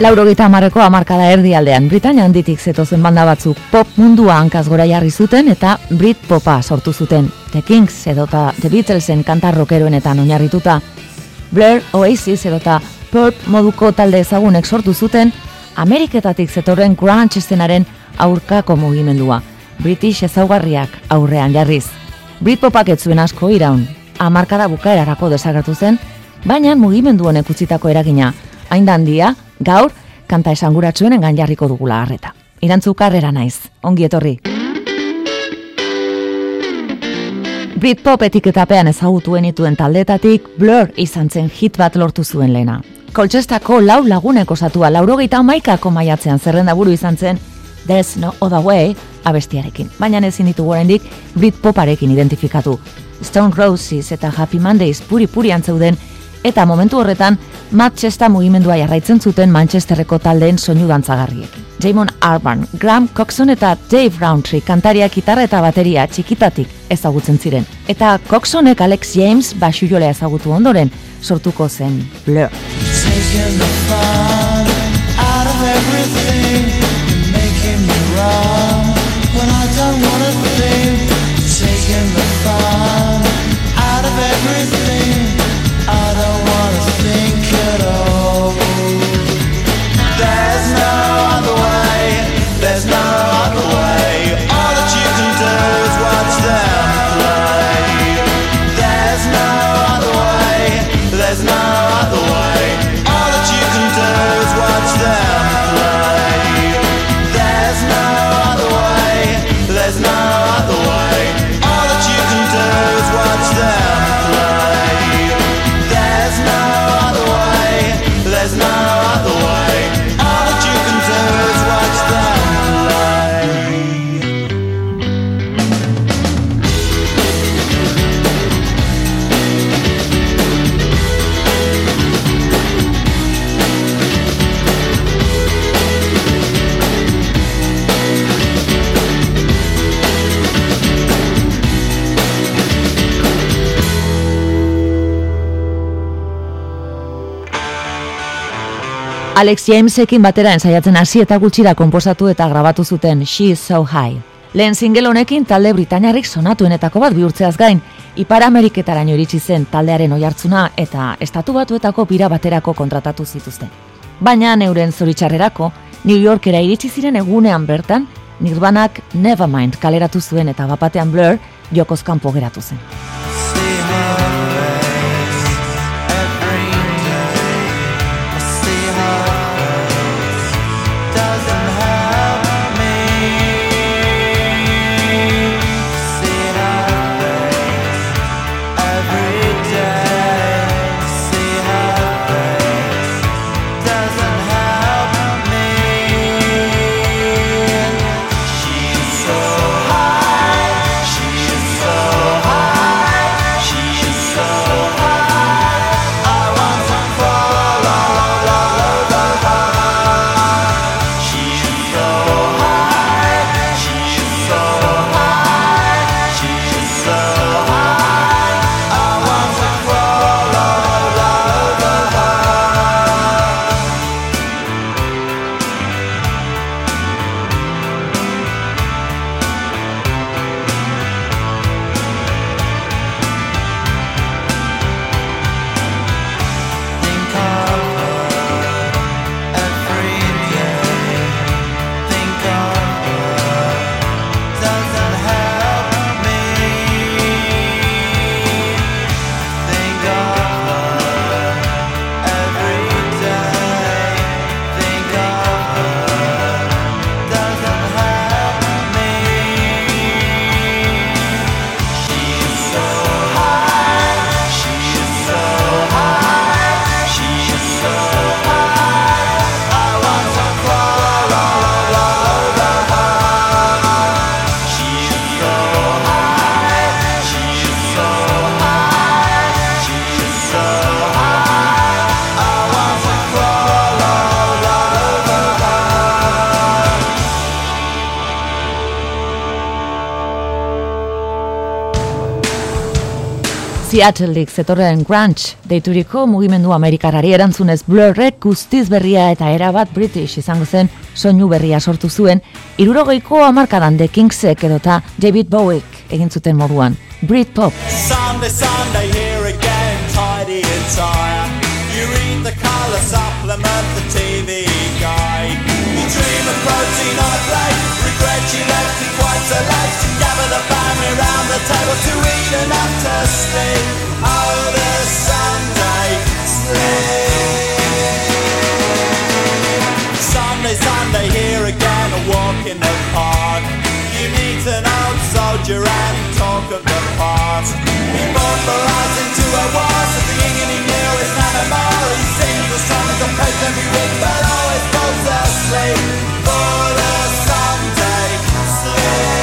Lauro gita amarreko amarkada erdi aldean, Britania handitik zetozen banda batzuk pop mundua hankaz gora jarri zuten eta Brit popa sortu zuten. The Kings edota The Beatlesen kantar rokeroenetan oinarrituta. Blair, Oasis edota Purp moduko talde ezagunek sortu zuten Ameriketatik zetorren grunge eszenaren aurkako mugimendua. British ezaugarriak aurrean jarriz. Brit popak etzuen asko iraun, amarkada bukaerarako desagertu zen, baina mugimendu honek utzitako eragina, hain handia, gaur, kanta esanguratsuen engan jarriko dugula harreta. Irantzu karrera naiz, ongi etorri. Britpop etiketapean ezagutuen ituen taldetatik Blur izan zen hit bat lortu zuen lena. Koltsestako lau lagunek osatua laurogeita maikako maiatzean zerrenda buru izan zen There's no other way abestiarekin. Baina ezin ditugu oraindik Britpoparekin identifikatu. Stone Roses eta Happy Mondays puri-puri antzeuden eta momentu horretan Manchester mugimendua jarraitzen zuten Manchesterreko taldeen soinu dantzagarriek. Jamon Arban, Graham Coxon eta Dave Roundtree kantaria gitarra eta bateria txikitatik ezagutzen ziren. Eta Coxonek Alex James basu ezagutu ondoren sortuko zen Blur. at all. Alex Jamesekin batera ensaiatzen hasi eta gutxira konposatu eta grabatu zuten She is so high. Lehen single honekin talde Britainiarrik sonatuenetako bat bihurtzeaz gain, Ipar Ameriketaraino iritsi zen taldearen oihartzuna eta estatu batuetako bira baterako kontratatu zituzten. Baina neuren zoritxarrerako, New Yorkera iritsi ziren egunean bertan, Nirvanak Nevermind kaleratu zuen eta bapatean Blur jokozkan geratu zen. Seattleik zetorren grunge deituriko mugimendu amerikarari erantzunez blurrek guztiz berria eta erabat british izango zen soinu berria sortu zuen, irurogeiko amarkadan The Kingsek edota David Bowiek egin zuten moduan. Britpop. Sunday, Sunday, here again, tidy and tired. You read the color supplement, the TV guide. You dream of protein on a regret you left it quite so late. To gather the family round the table to eat enough to sleep. Oh, the Sunday sleep. Sunday, Sunday, here again, a walk in the park. You meet an old soldier and talk of the past. He rise into a war, so the and he knew it's not a more. He sings the song as a every week, but always falls asleep. For the Bye.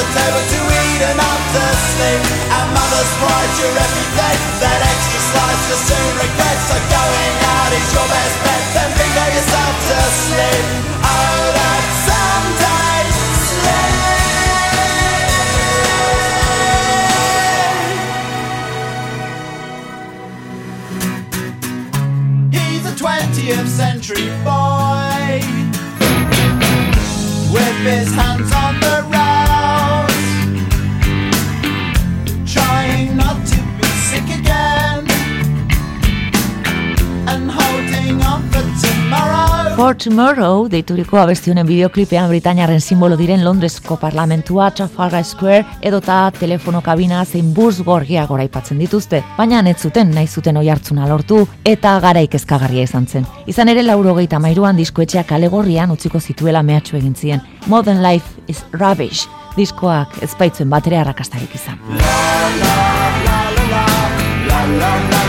The table to eat enough to sleep. And mother's pride, your everything, that extra slice you soon regret. So going out is your best bet, then bingo yourself to sleep. Oh, that Sunday sleep. He's a 20th century boy with his hands on For Tomorrow deituriko abestionen bideoklipean Britainiaren simbolo diren Londresko parlamentua, Trafalgar Square edota telefono kabina zein bus gorgia goraipatzen dituzte, baina ez zuten nahi zuten oi hartzuna lortu eta garaik ezkagarria izan zen. Izan ere laurogeita mairuan diskoetxeak kale gorrian utziko zituela mehatxu egin zien. Modern Life is Rubbish diskoak ez baitzuen batere arrakastarik izan. Holding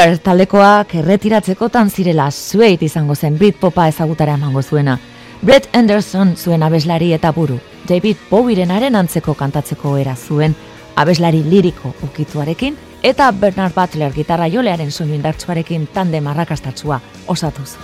Blur taldekoak erretiratzekotan zirela zueit izango zen Britpopa ezagutara emango zuena. Brett Anderson zuen abeslari eta buru. David Bowirenaren antzeko kantatzeko era zuen abeslari liriko ukituarekin eta Bernard Butler gitarra jolearen soinu indartsuarekin tande marrakastatsua osatuz.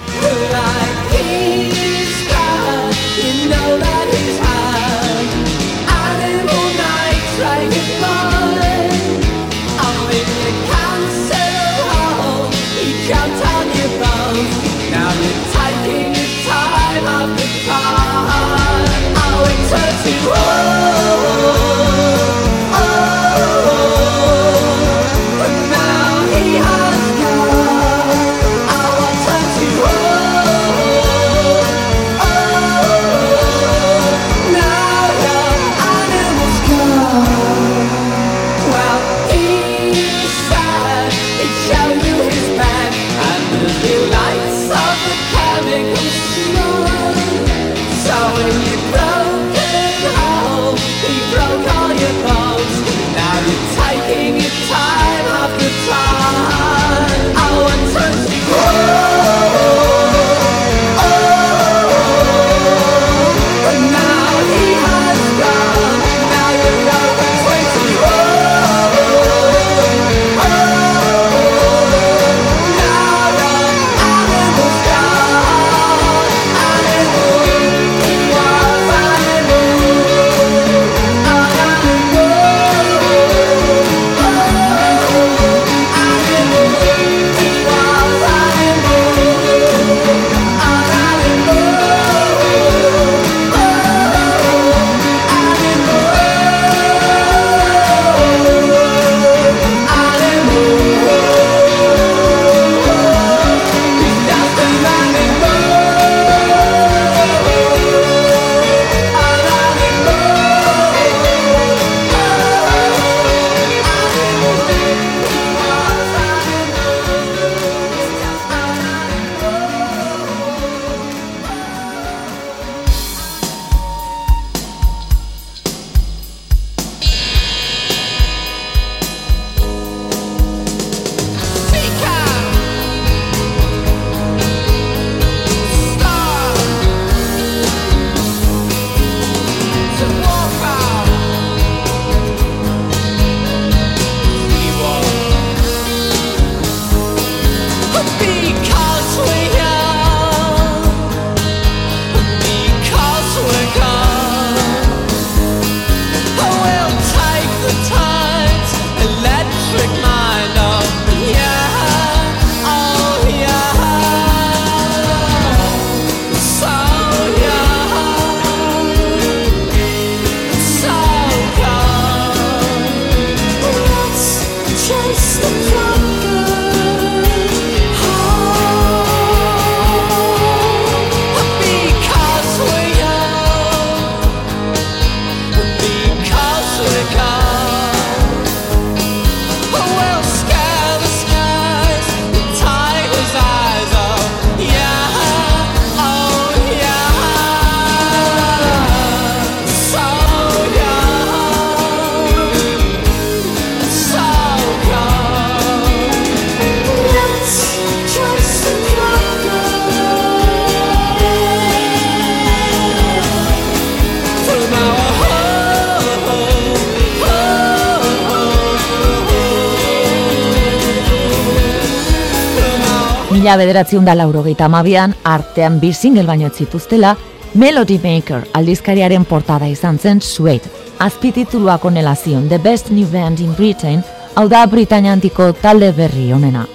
Mila bederatziun da laurogeita amabian, artean bi single baino zituztela, Melody Maker aldizkariaren portada izan zen Suede. Azpitituluak onela zion The Best New Band in Britain, hau da Britania antiko talde berri onena.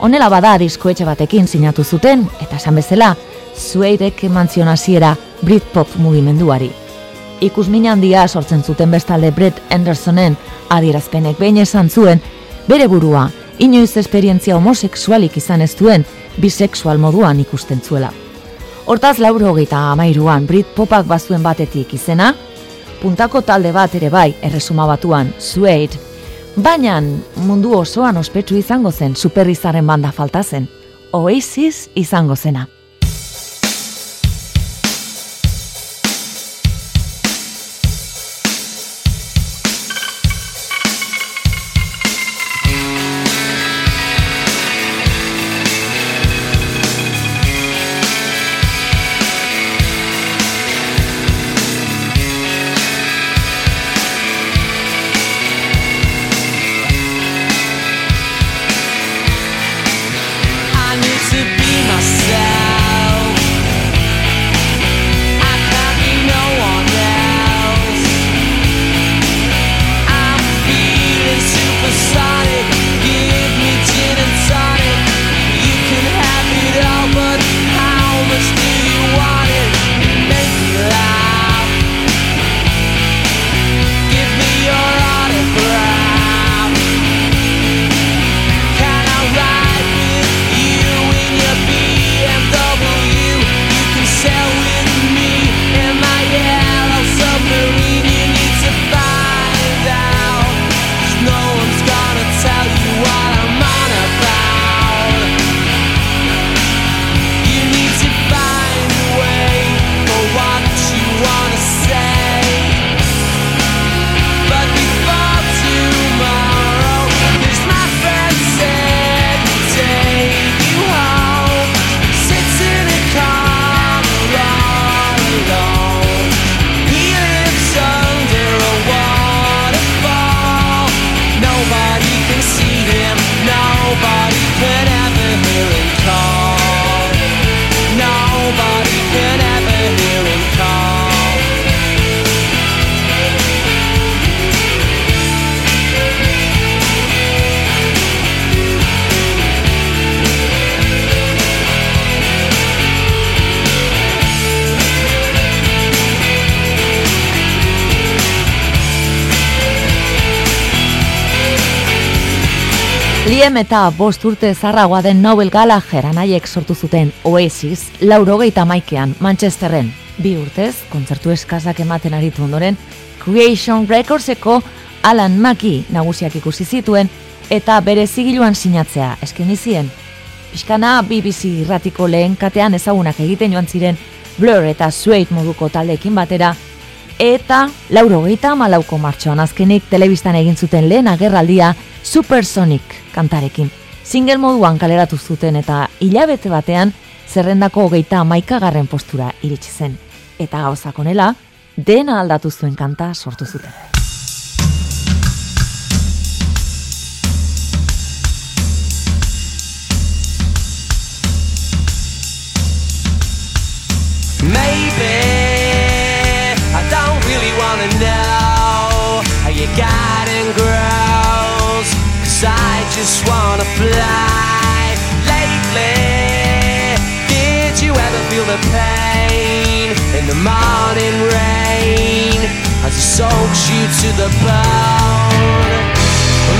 Honela bada diskoetxe batekin sinatu zuten, eta esan bezala, Suedek eman zion hasiera Britpop mugimenduari. Ikus handia sortzen zuten bestalde Brett Andersonen adierazpenek behin esan zuen, bere burua inoiz esperientzia homosexualik izan ez duen, bisexual moduan ikusten zuela. Hortaz lauro hogeita amairuan Brit Popak bazuen batetik izena, puntako talde bat ere bai erresuma batuan, Suede, baina mundu osoan ospetsu izango zen superrizaren banda falta zen, Oasis izango zena. Liem eta bost urte zarragoa den Noel Gallagher anaiek sortu zuten Oasis, laurogeita maikean Manchesterren. Bi urtez, kontzertu eskazak ematen aritu ondoren, Creation Recordseko Alan Maki nagusiak ikusi zituen eta bere zigiluan sinatzea eskeni zien. Piskana BBC irratiko lehen katean ezagunak egiten joan ziren Blur eta Suede moduko taldeekin batera, eta lauro geita malauko martxoan azkenik telebistan egin zuten lehen agerraldia Supersonic kantarekin. Single moduan kaleratu zuten eta hilabete batean zerrendako hogeita maikagarren postura iritsi zen. Eta gauzakonela, dena aldatu zuen kanta sortu zuten. Wanna know How you got and grows Cause I just wanna fly. Lately Did you ever feel the pain In the morning rain? As it soaks you to the bone.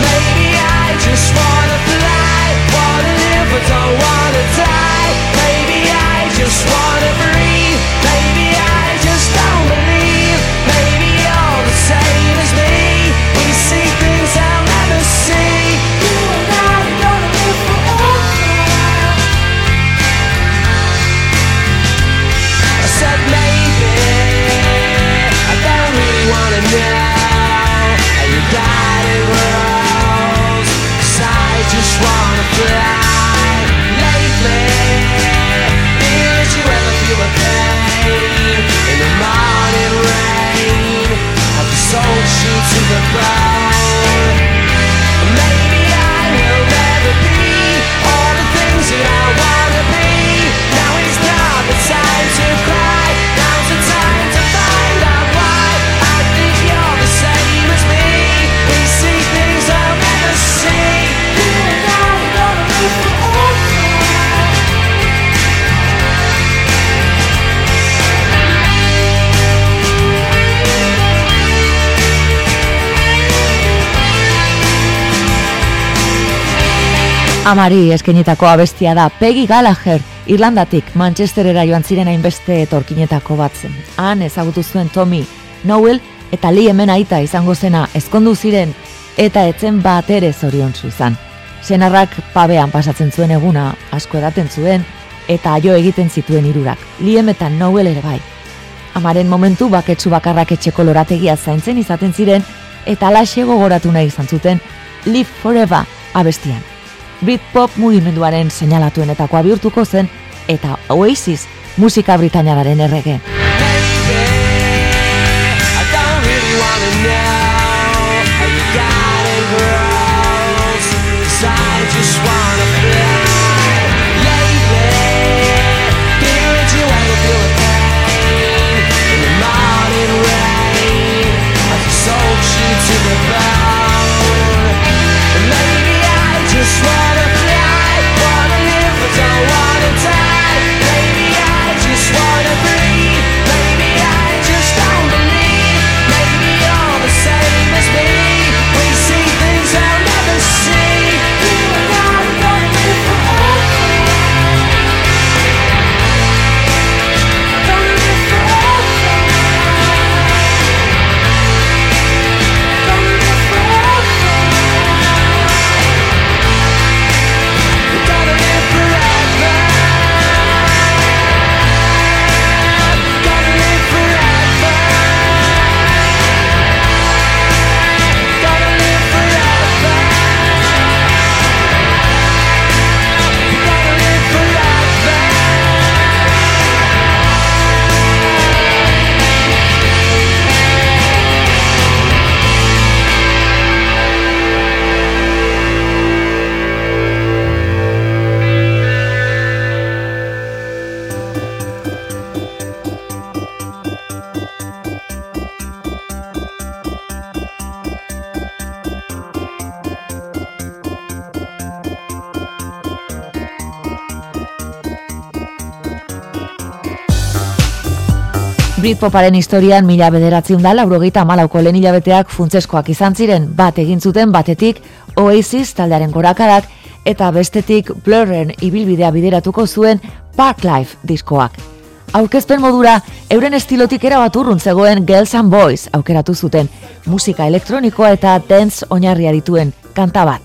Maybe I just wanna Amari eskenitako abestia da Peggy Gallagher, Irlandatik Manchesterera joan ziren hainbeste etorkinetako batzen. Han ezagutu zuen Tommy, Noel eta Lee hemen aita izango zena ezkondu ziren eta etzen bat ere zorion izan. Senarrak pabean pasatzen zuen eguna, asko edaten zuen, eta jo egiten zituen irurak, Liam eta Noel ere bai. Amaren momentu baketsu bakarrak etxeko lorategia zaintzen izaten ziren, eta alaxe gogoratu nahi izan zuten Live Forever abestian. Britpop mugimenduaren seinalatuenetakoa bihurtuko zen eta Oasis musika britainararen errege. Britpoparen historian mila bederatzen da laurogeita malauko lehen hilabeteak funtzeskoak izan ziren bat egin zuten batetik Oasis taldearen gorakadak eta bestetik Blurren ibilbidea bideratuko zuen Park Life diskoak. Aurkezpen modura, euren estilotik erabat urrun zegoen Girls and Boys aukeratu zuten, musika elektronikoa eta dance oinarria dituen kanta bat.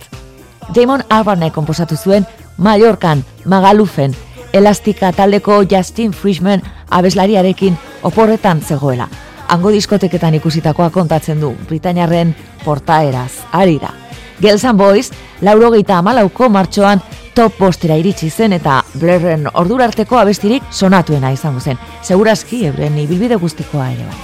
Damon Albarnek komposatu zuen Mallorcan, Magalufen, Elastika taldeko Justin Frischman abeslariarekin oporretan zegoela. Hango diskoteketan ikusitakoa kontatzen du, Britainiarren portaeraz, arira. Girls and Boys, laurogeita amalauko martxoan top bostera iritsi zen eta blerren ordurarteko abestirik sonatuena izango zen. Segurazki ebren ibilbide guztikoa ere bai.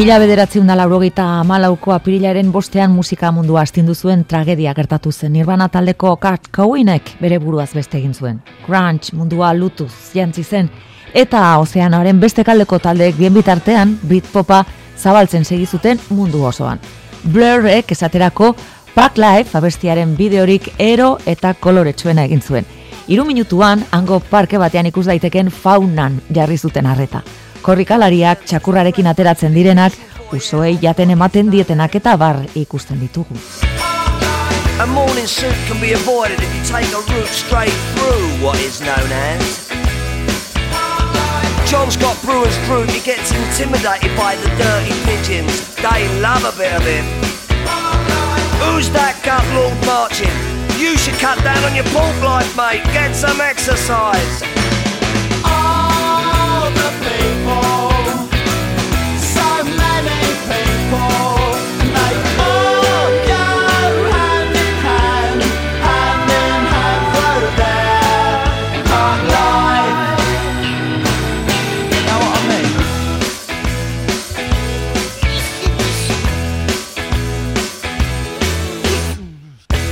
Mila bederatzen da laurogeita malauko apirilaren bostean musika mundua astindu zuen tragedia gertatu zen. Nirvana taldeko Kurt Cowinek bere buruaz beste egin zuen. Grunge mundua lutuz jantzi zen. Eta ozeanaren beste kaldeko taldeek bien bitartean Britpopa zabaltzen segizuten mundu osoan. Blurrek esaterako Pack Life abestiaren bideorik ero eta koloretsuena egin zuen. Iru minutuan, hango parke batean ikus daiteken faunan jarri zuten harreta korrikalariak txakurrarekin ateratzen direnak, usoei jaten ematen dietenak eta bar ikusten ditugu. A morning suit can be avoided if you take a route straight through what is known as John's got brewer's fruit, he gets intimidated by the dirty pigeons. They love a bit of him. Who's that gut lord marching? You should cut down on your pork life, mate. Get some exercise.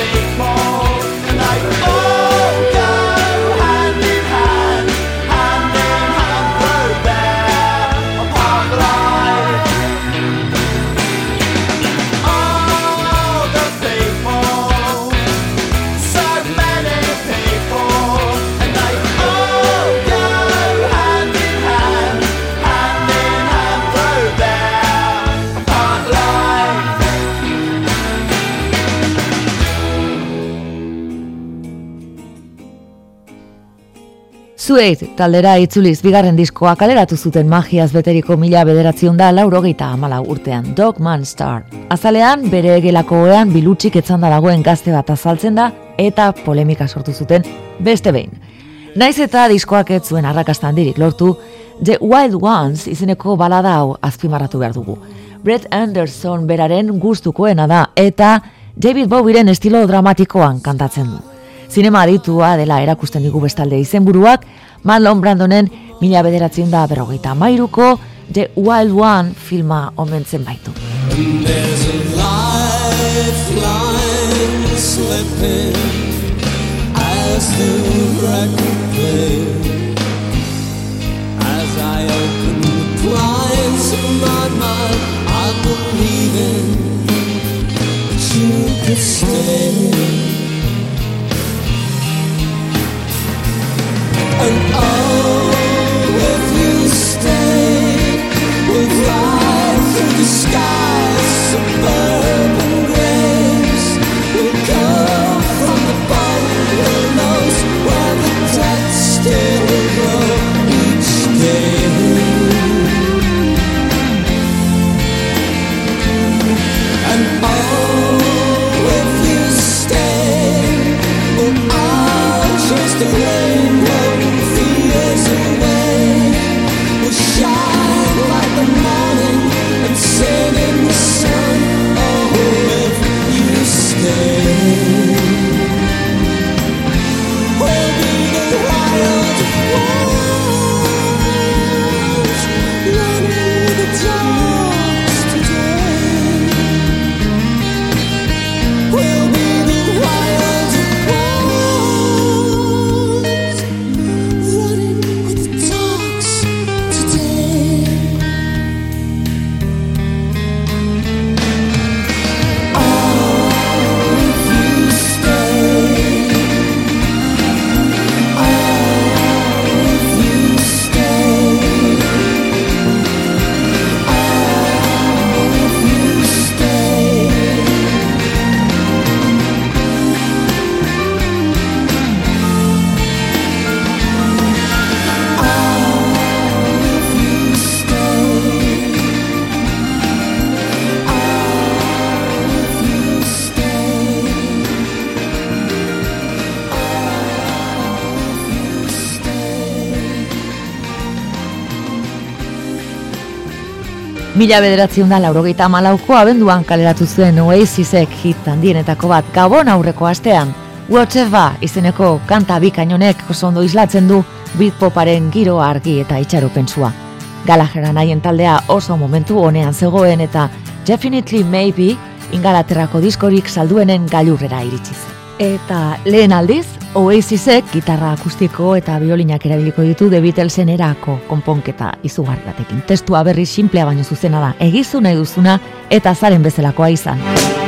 take more. Zueit, taldera itzuliz bigarren diskoa kaleratu zuten magiaz beteriko mila bederatzen da laurogeita amala urtean, Dogman Star. Azalean, bere egelako oean bilutsik etzanda dagoen gazte bat azaltzen da eta polemika sortu zuten beste behin. Naiz eta diskoak ez zuen arrakastan dirik lortu, The Wild Ones izeneko balada hau azpimarratu behar dugu. Brett Anderson beraren gustukoena da eta David Bowieren estilo dramatikoan kantatzen du. Zinema aditua dela erakusten digu bestalde izenburuak, Marlon Brandonen mila bederatzen da berrogeita mairuko The Wild One filma omentzen baitu. As Mila bederatzen da laurogeita malauko abenduan kaleratu zuen Oasisek hit handienetako bat gabon aurreko astean. Whatever izeneko kanta bikainonek oso ondo islatzen du beatpoparen giro argi eta itxaropensua. Gallagheran haien taldea oso momentu honean zegoen eta Definitely Maybe ingalaterrako diskorik salduenen gailurrera iritsiz. Eta lehen aldiz, Oasisek gitarra akustiko eta biolinak erabiliko ditu The Beatlesen erako konponketa izugarri batekin. Testua berri simplea baino zuzena da, egizu nahi duzuna eta zaren bezalakoa izan.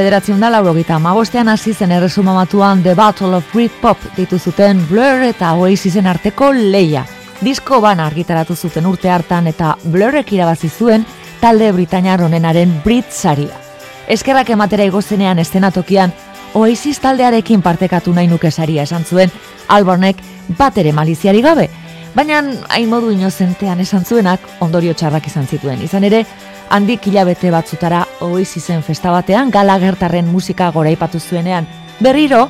Bederatzen da laurogeita magostean hasi zen erresumamatuan The Battle of Britpop ditu zuten Blur eta Oasisen arteko leia. Disko bana argitaratu zuten urte hartan eta Blurrek irabazi zuen talde Britainar honenaren Brit saria. Eskerrak ematera igozenean estenatokian Oasis taldearekin partekatu nahi nuke saria esan zuen Albornek bat ere maliziari gabe, baina hain modu inozentean esan zuenak ondorio txarrak izan zituen. Izan ere, handik hilabete batzutara Oasisen festa batean galagertarren musika goraipatu zuenean. Berriro,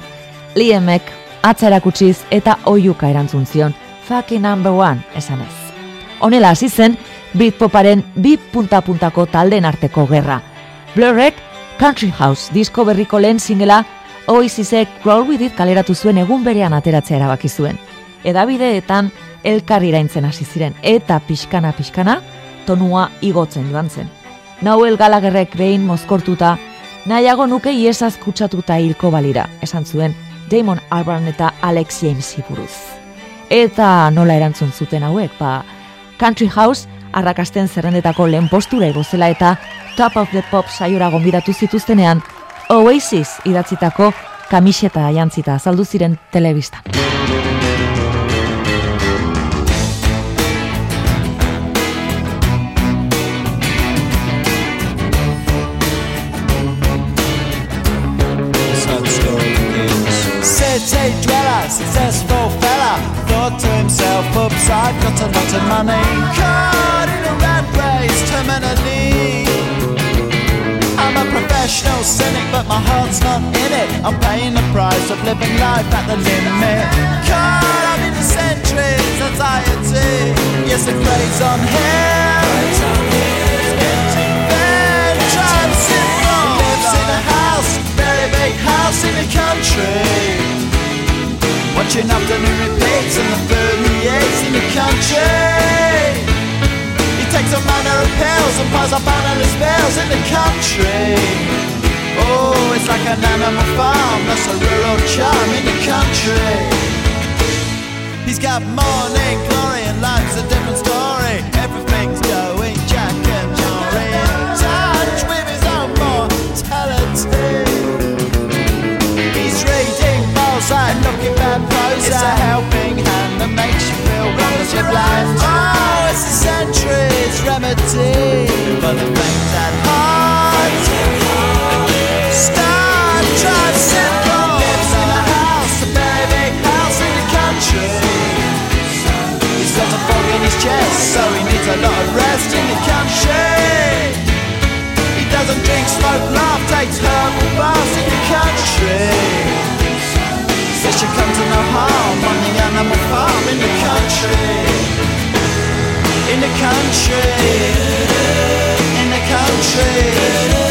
Liemek atzerakutsiz eta oiuka erantzun zion, fucking number one, esan ez. Honela hasi zen, Britpoparen bi punta-puntako talden arteko gerra. Blurrek Country House disko berriko lehen singela Oasisek Roll With It kaleratu zuen egun berean ateratzea erabaki zuen. Edabideetan elkar iraintzen hasi ziren eta pixkana pixkana tonua igotzen joan zen. Nauel Galagerrek behin mozkortuta nahiago nuke iesaz kutsatuta hilko balira, esan zuen Damon Albarn eta Alex Jamesi buruz. Eta nola erantzun zuten hauek, ba, Country House arrakasten zerrendetako lehen postura igozela eta Top of the Pop saiora gonbidatu zituztenean Oasis idatzitako kamiseta jantzita azaldu ziren telebistan. A professional cynic, but my heart's not in it. I'm paying the price of living life at the limit. Caught up in the centuries, anxiety Yes, the craze on him Intervention syndrome Lives in a house, very big house in the country. Watching afternoon repeats and the food he eats in the country takes a manner of pills and piles up analyst bills in the country. Oh, it's like an animal farm, that's a rural charm in the country. He's got morning glory and life's a different story. Everything's going jack and Jory. In touch with his own mortality He's reading Mozart, looking bad prose It's a that makes you feel you're blind Oh, it's a century's remedy. For the faint at heart Star syndrome Lives in a house, a very big house in the country. He's got a fog in his chest So he needs a lot of rest in the country. He doesn't drink, smoke, laugh Takes herbal baths in the country Says you come to no harm On the animal farm in the country. In the country. In the country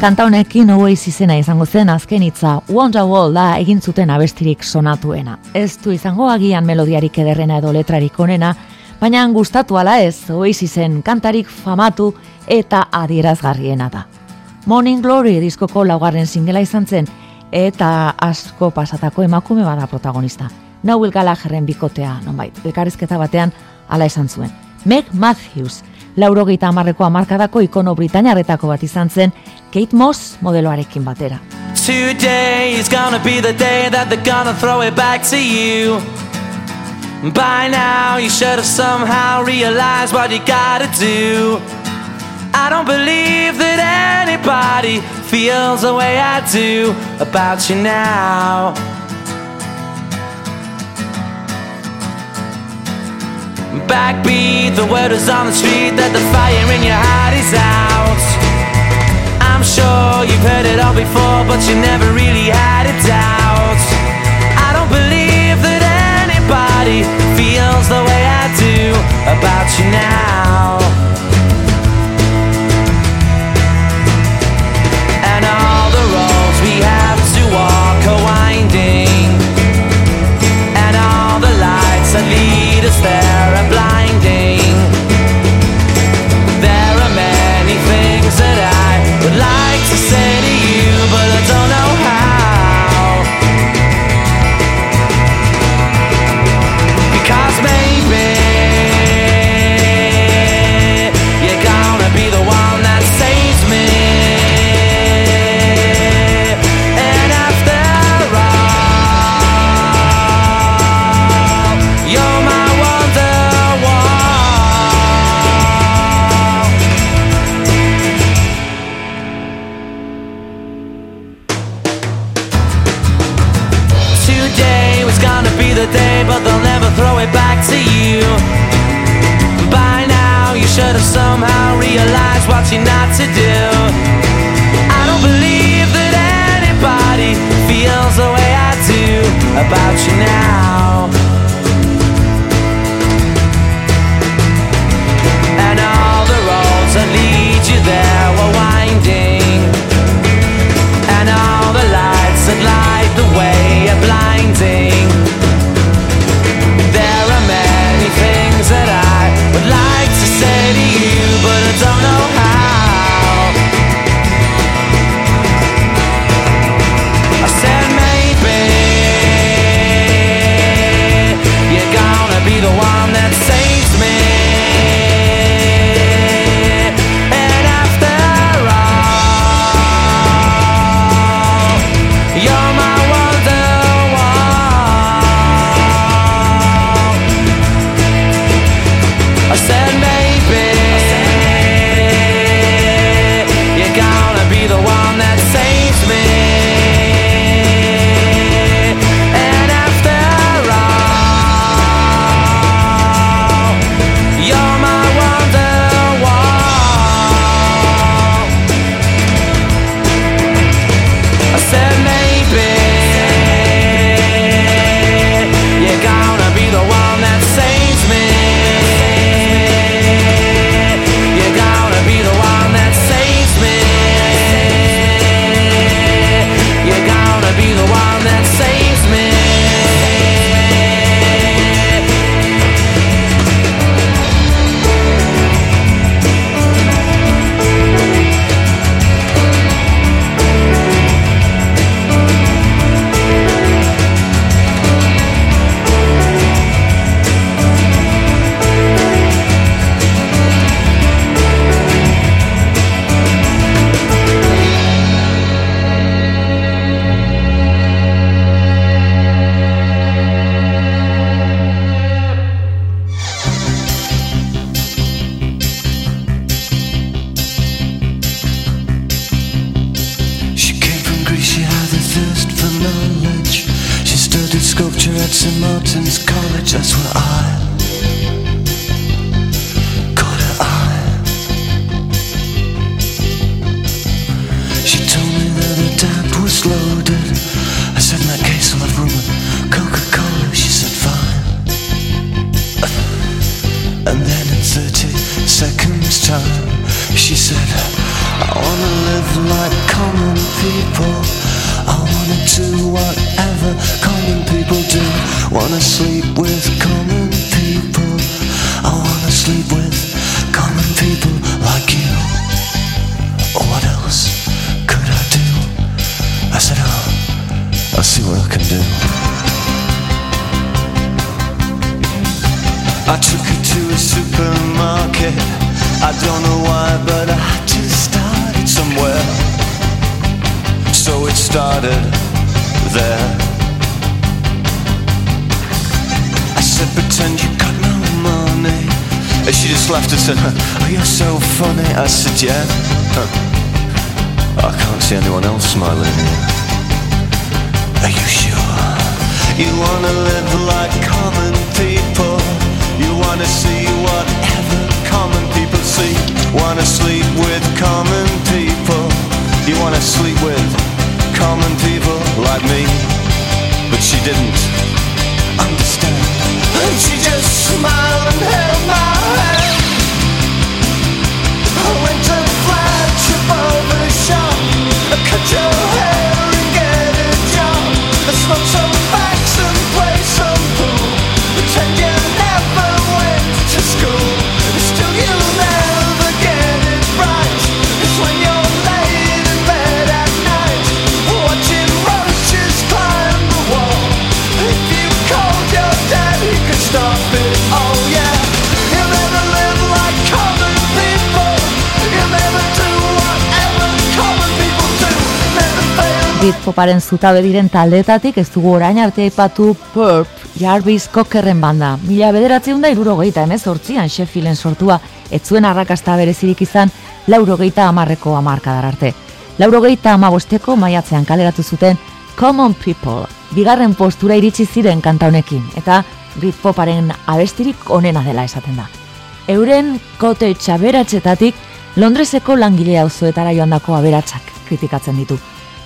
Kanta honekin izena izango zen azken hitza Wonderwall da egin zuten abestirik sonatuena. Ez du izango agian melodiarik ederrena edo letrarik onena, baina gustatu ala ez Oasisen kantarik famatu eta adierazgarriena da. Morning Glory diskoko laugarren singela izan zen eta asko pasatako emakume bada protagonista. Noel Gallagherren bikotea, nonbait, elkarrizketa batean ala esan zuen. Meg Matthews, laurogeita amarreko amarkadako ikono britainarretako bat izan zen, Kate Moss modeloarekin batera. Today is gonna be the day that they're gonna throw it back to you. By now, you should have somehow realized what you gotta do. I don't believe that anybody feels the way I do about you now. Backbeat, the word is on the street that the fire in your heart is out. I'm sure you've heard it all before, but you never really had a doubt. I don't believe that anybody feels the way I do about you now. Throw it back to you. By now, you should have somehow realized what you're not to do. I don't believe that anybody feels the way I do about you now. And all the roads that lead you there were winding. See anyone else smiling here. Are you sure? You wanna live like common people. You wanna see whatever common people see. Wanna sleep with common people. You wanna sleep with common people like me. But she didn't understand. And she just smiled and held my Cut Britpoparen zutabe diren taldeetatik ez dugu orain arte aipatu Purp, Jarvis Cockerren banda. Mila bederatzeun da irurogeita emez hortzian Sheffielden sortua, ez zuen arrakasta berezirik izan laurogeita amarreko amarkadar arte. Laurogeita amabosteko maiatzean kaleratu zuten Common People, bigarren postura iritsi ziren kanta honekin, eta Britpoparen abestirik onena dela esaten da. Euren kote txaberatzetatik Londreseko langile auzoetara joandako aberatsak kritikatzen ditu.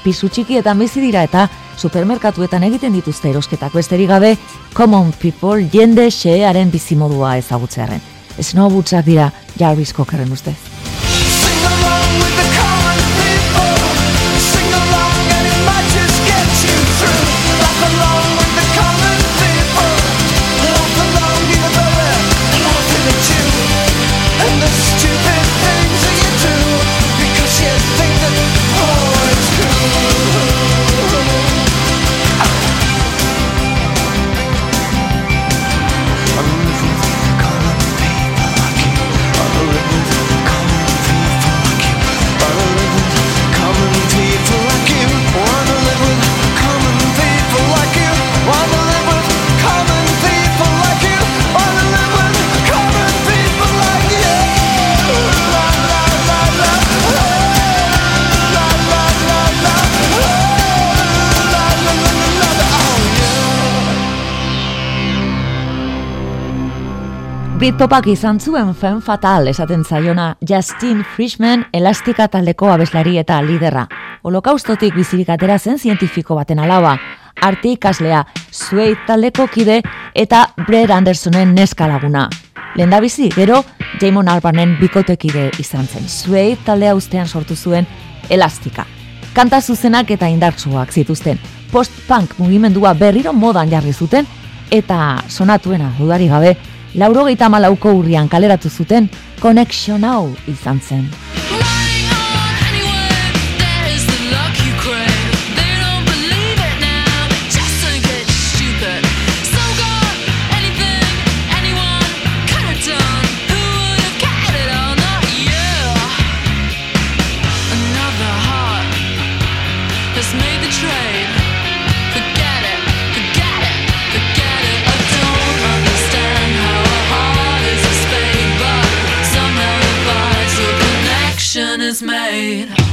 Pisu txikietan bizi dira eta supermerkatuetan egiten dituzte erosketak besterik gabe common people jende xearen bizimodua ezagutzearen. Snowbootsak dira Jarvis Cockerren ustez. Britpopak izan zuen fen fatal esaten zaiona Justin Frischman elastika taldeko abeslari eta liderra. Holokaustotik bizirik atera zen zientifiko baten alaba. Arte ikaslea, Suede taldeko kide eta Brad Andersonen neska laguna. Lehendabizi, gero, Jamon Albarnen bikotekide izan zen. Suede taldea ustean sortu zuen elastika. Kanta zuzenak eta indartsuak zituzten. Post-punk mugimendua berriro modan jarri zuten eta sonatuena dudari gabe, laurogeita malauko urrian kaleratu zuten Connection Now izan zen. Is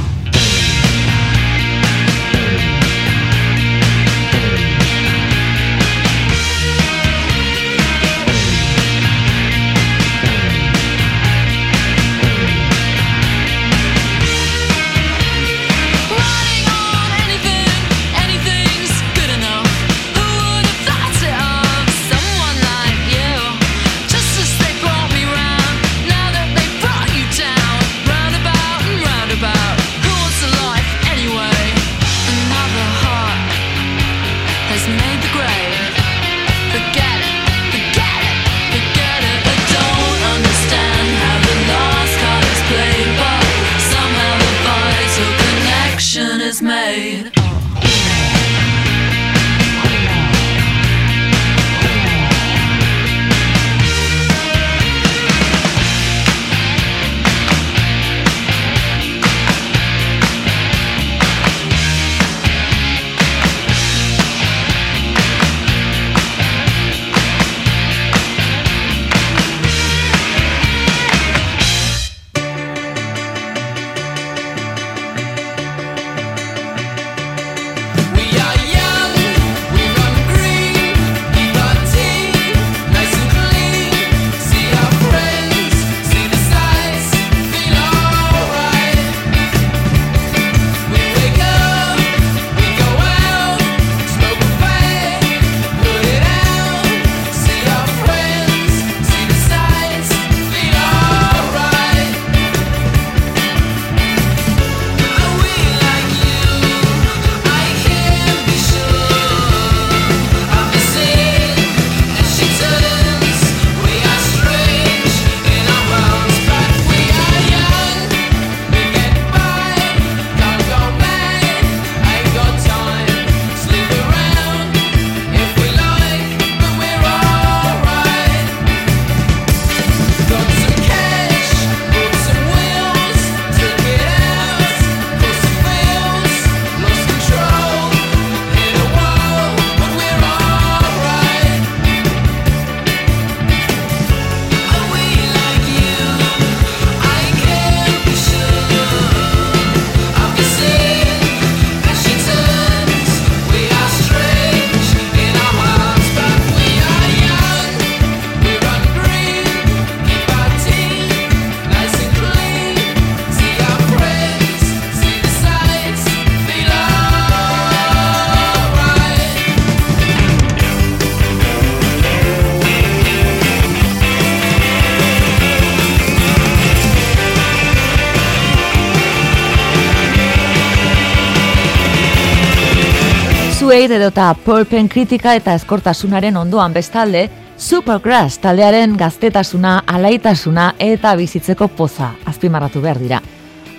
edota polpen kritika eta eskortasunaren ondoan bestalde, Supergrass taldearen gaztetasuna, alaitasuna eta bizitzeko poza azpimarratu behar dira.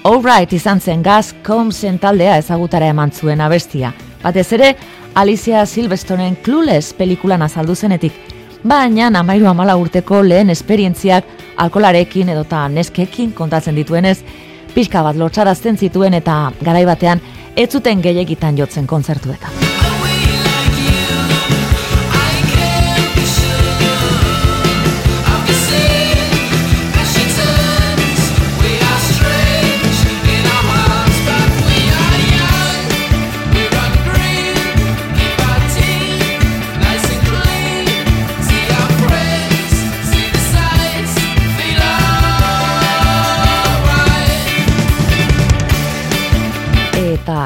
Alright izan zen gaz Combsen taldea ezagutara eman zuen abestia. Batez ere, Alicia Silvestonen Clueless pelikulan azaldu zenetik, baina amairu amala urteko lehen esperientziak alkolarekin edota neskekin kontatzen dituenez, pixka bat lotxarazten zituen eta garaibatean ez zuten gehiagitan jotzen kontzertuetan.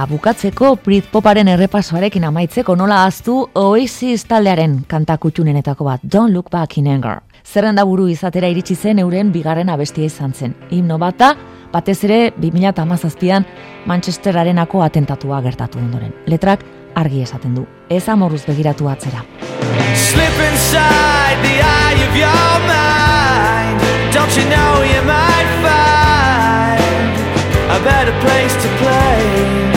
bukatzeko Brit Poparen errepasoarekin amaitzeko nola aztu Oasis taldearen kantakutxunenetako bat Don't Look Back in Anger. Zerrenda buru izatera iritsi zen euren bigarren abestia izan zen. Himno bata, batez ere 2017an Manchesterarenako atentatua gertatu ondoren. Letrak argi esaten du. Ez amorruz begiratu atzera. Slip inside the eye of your mind Don't you know you might find A better place to play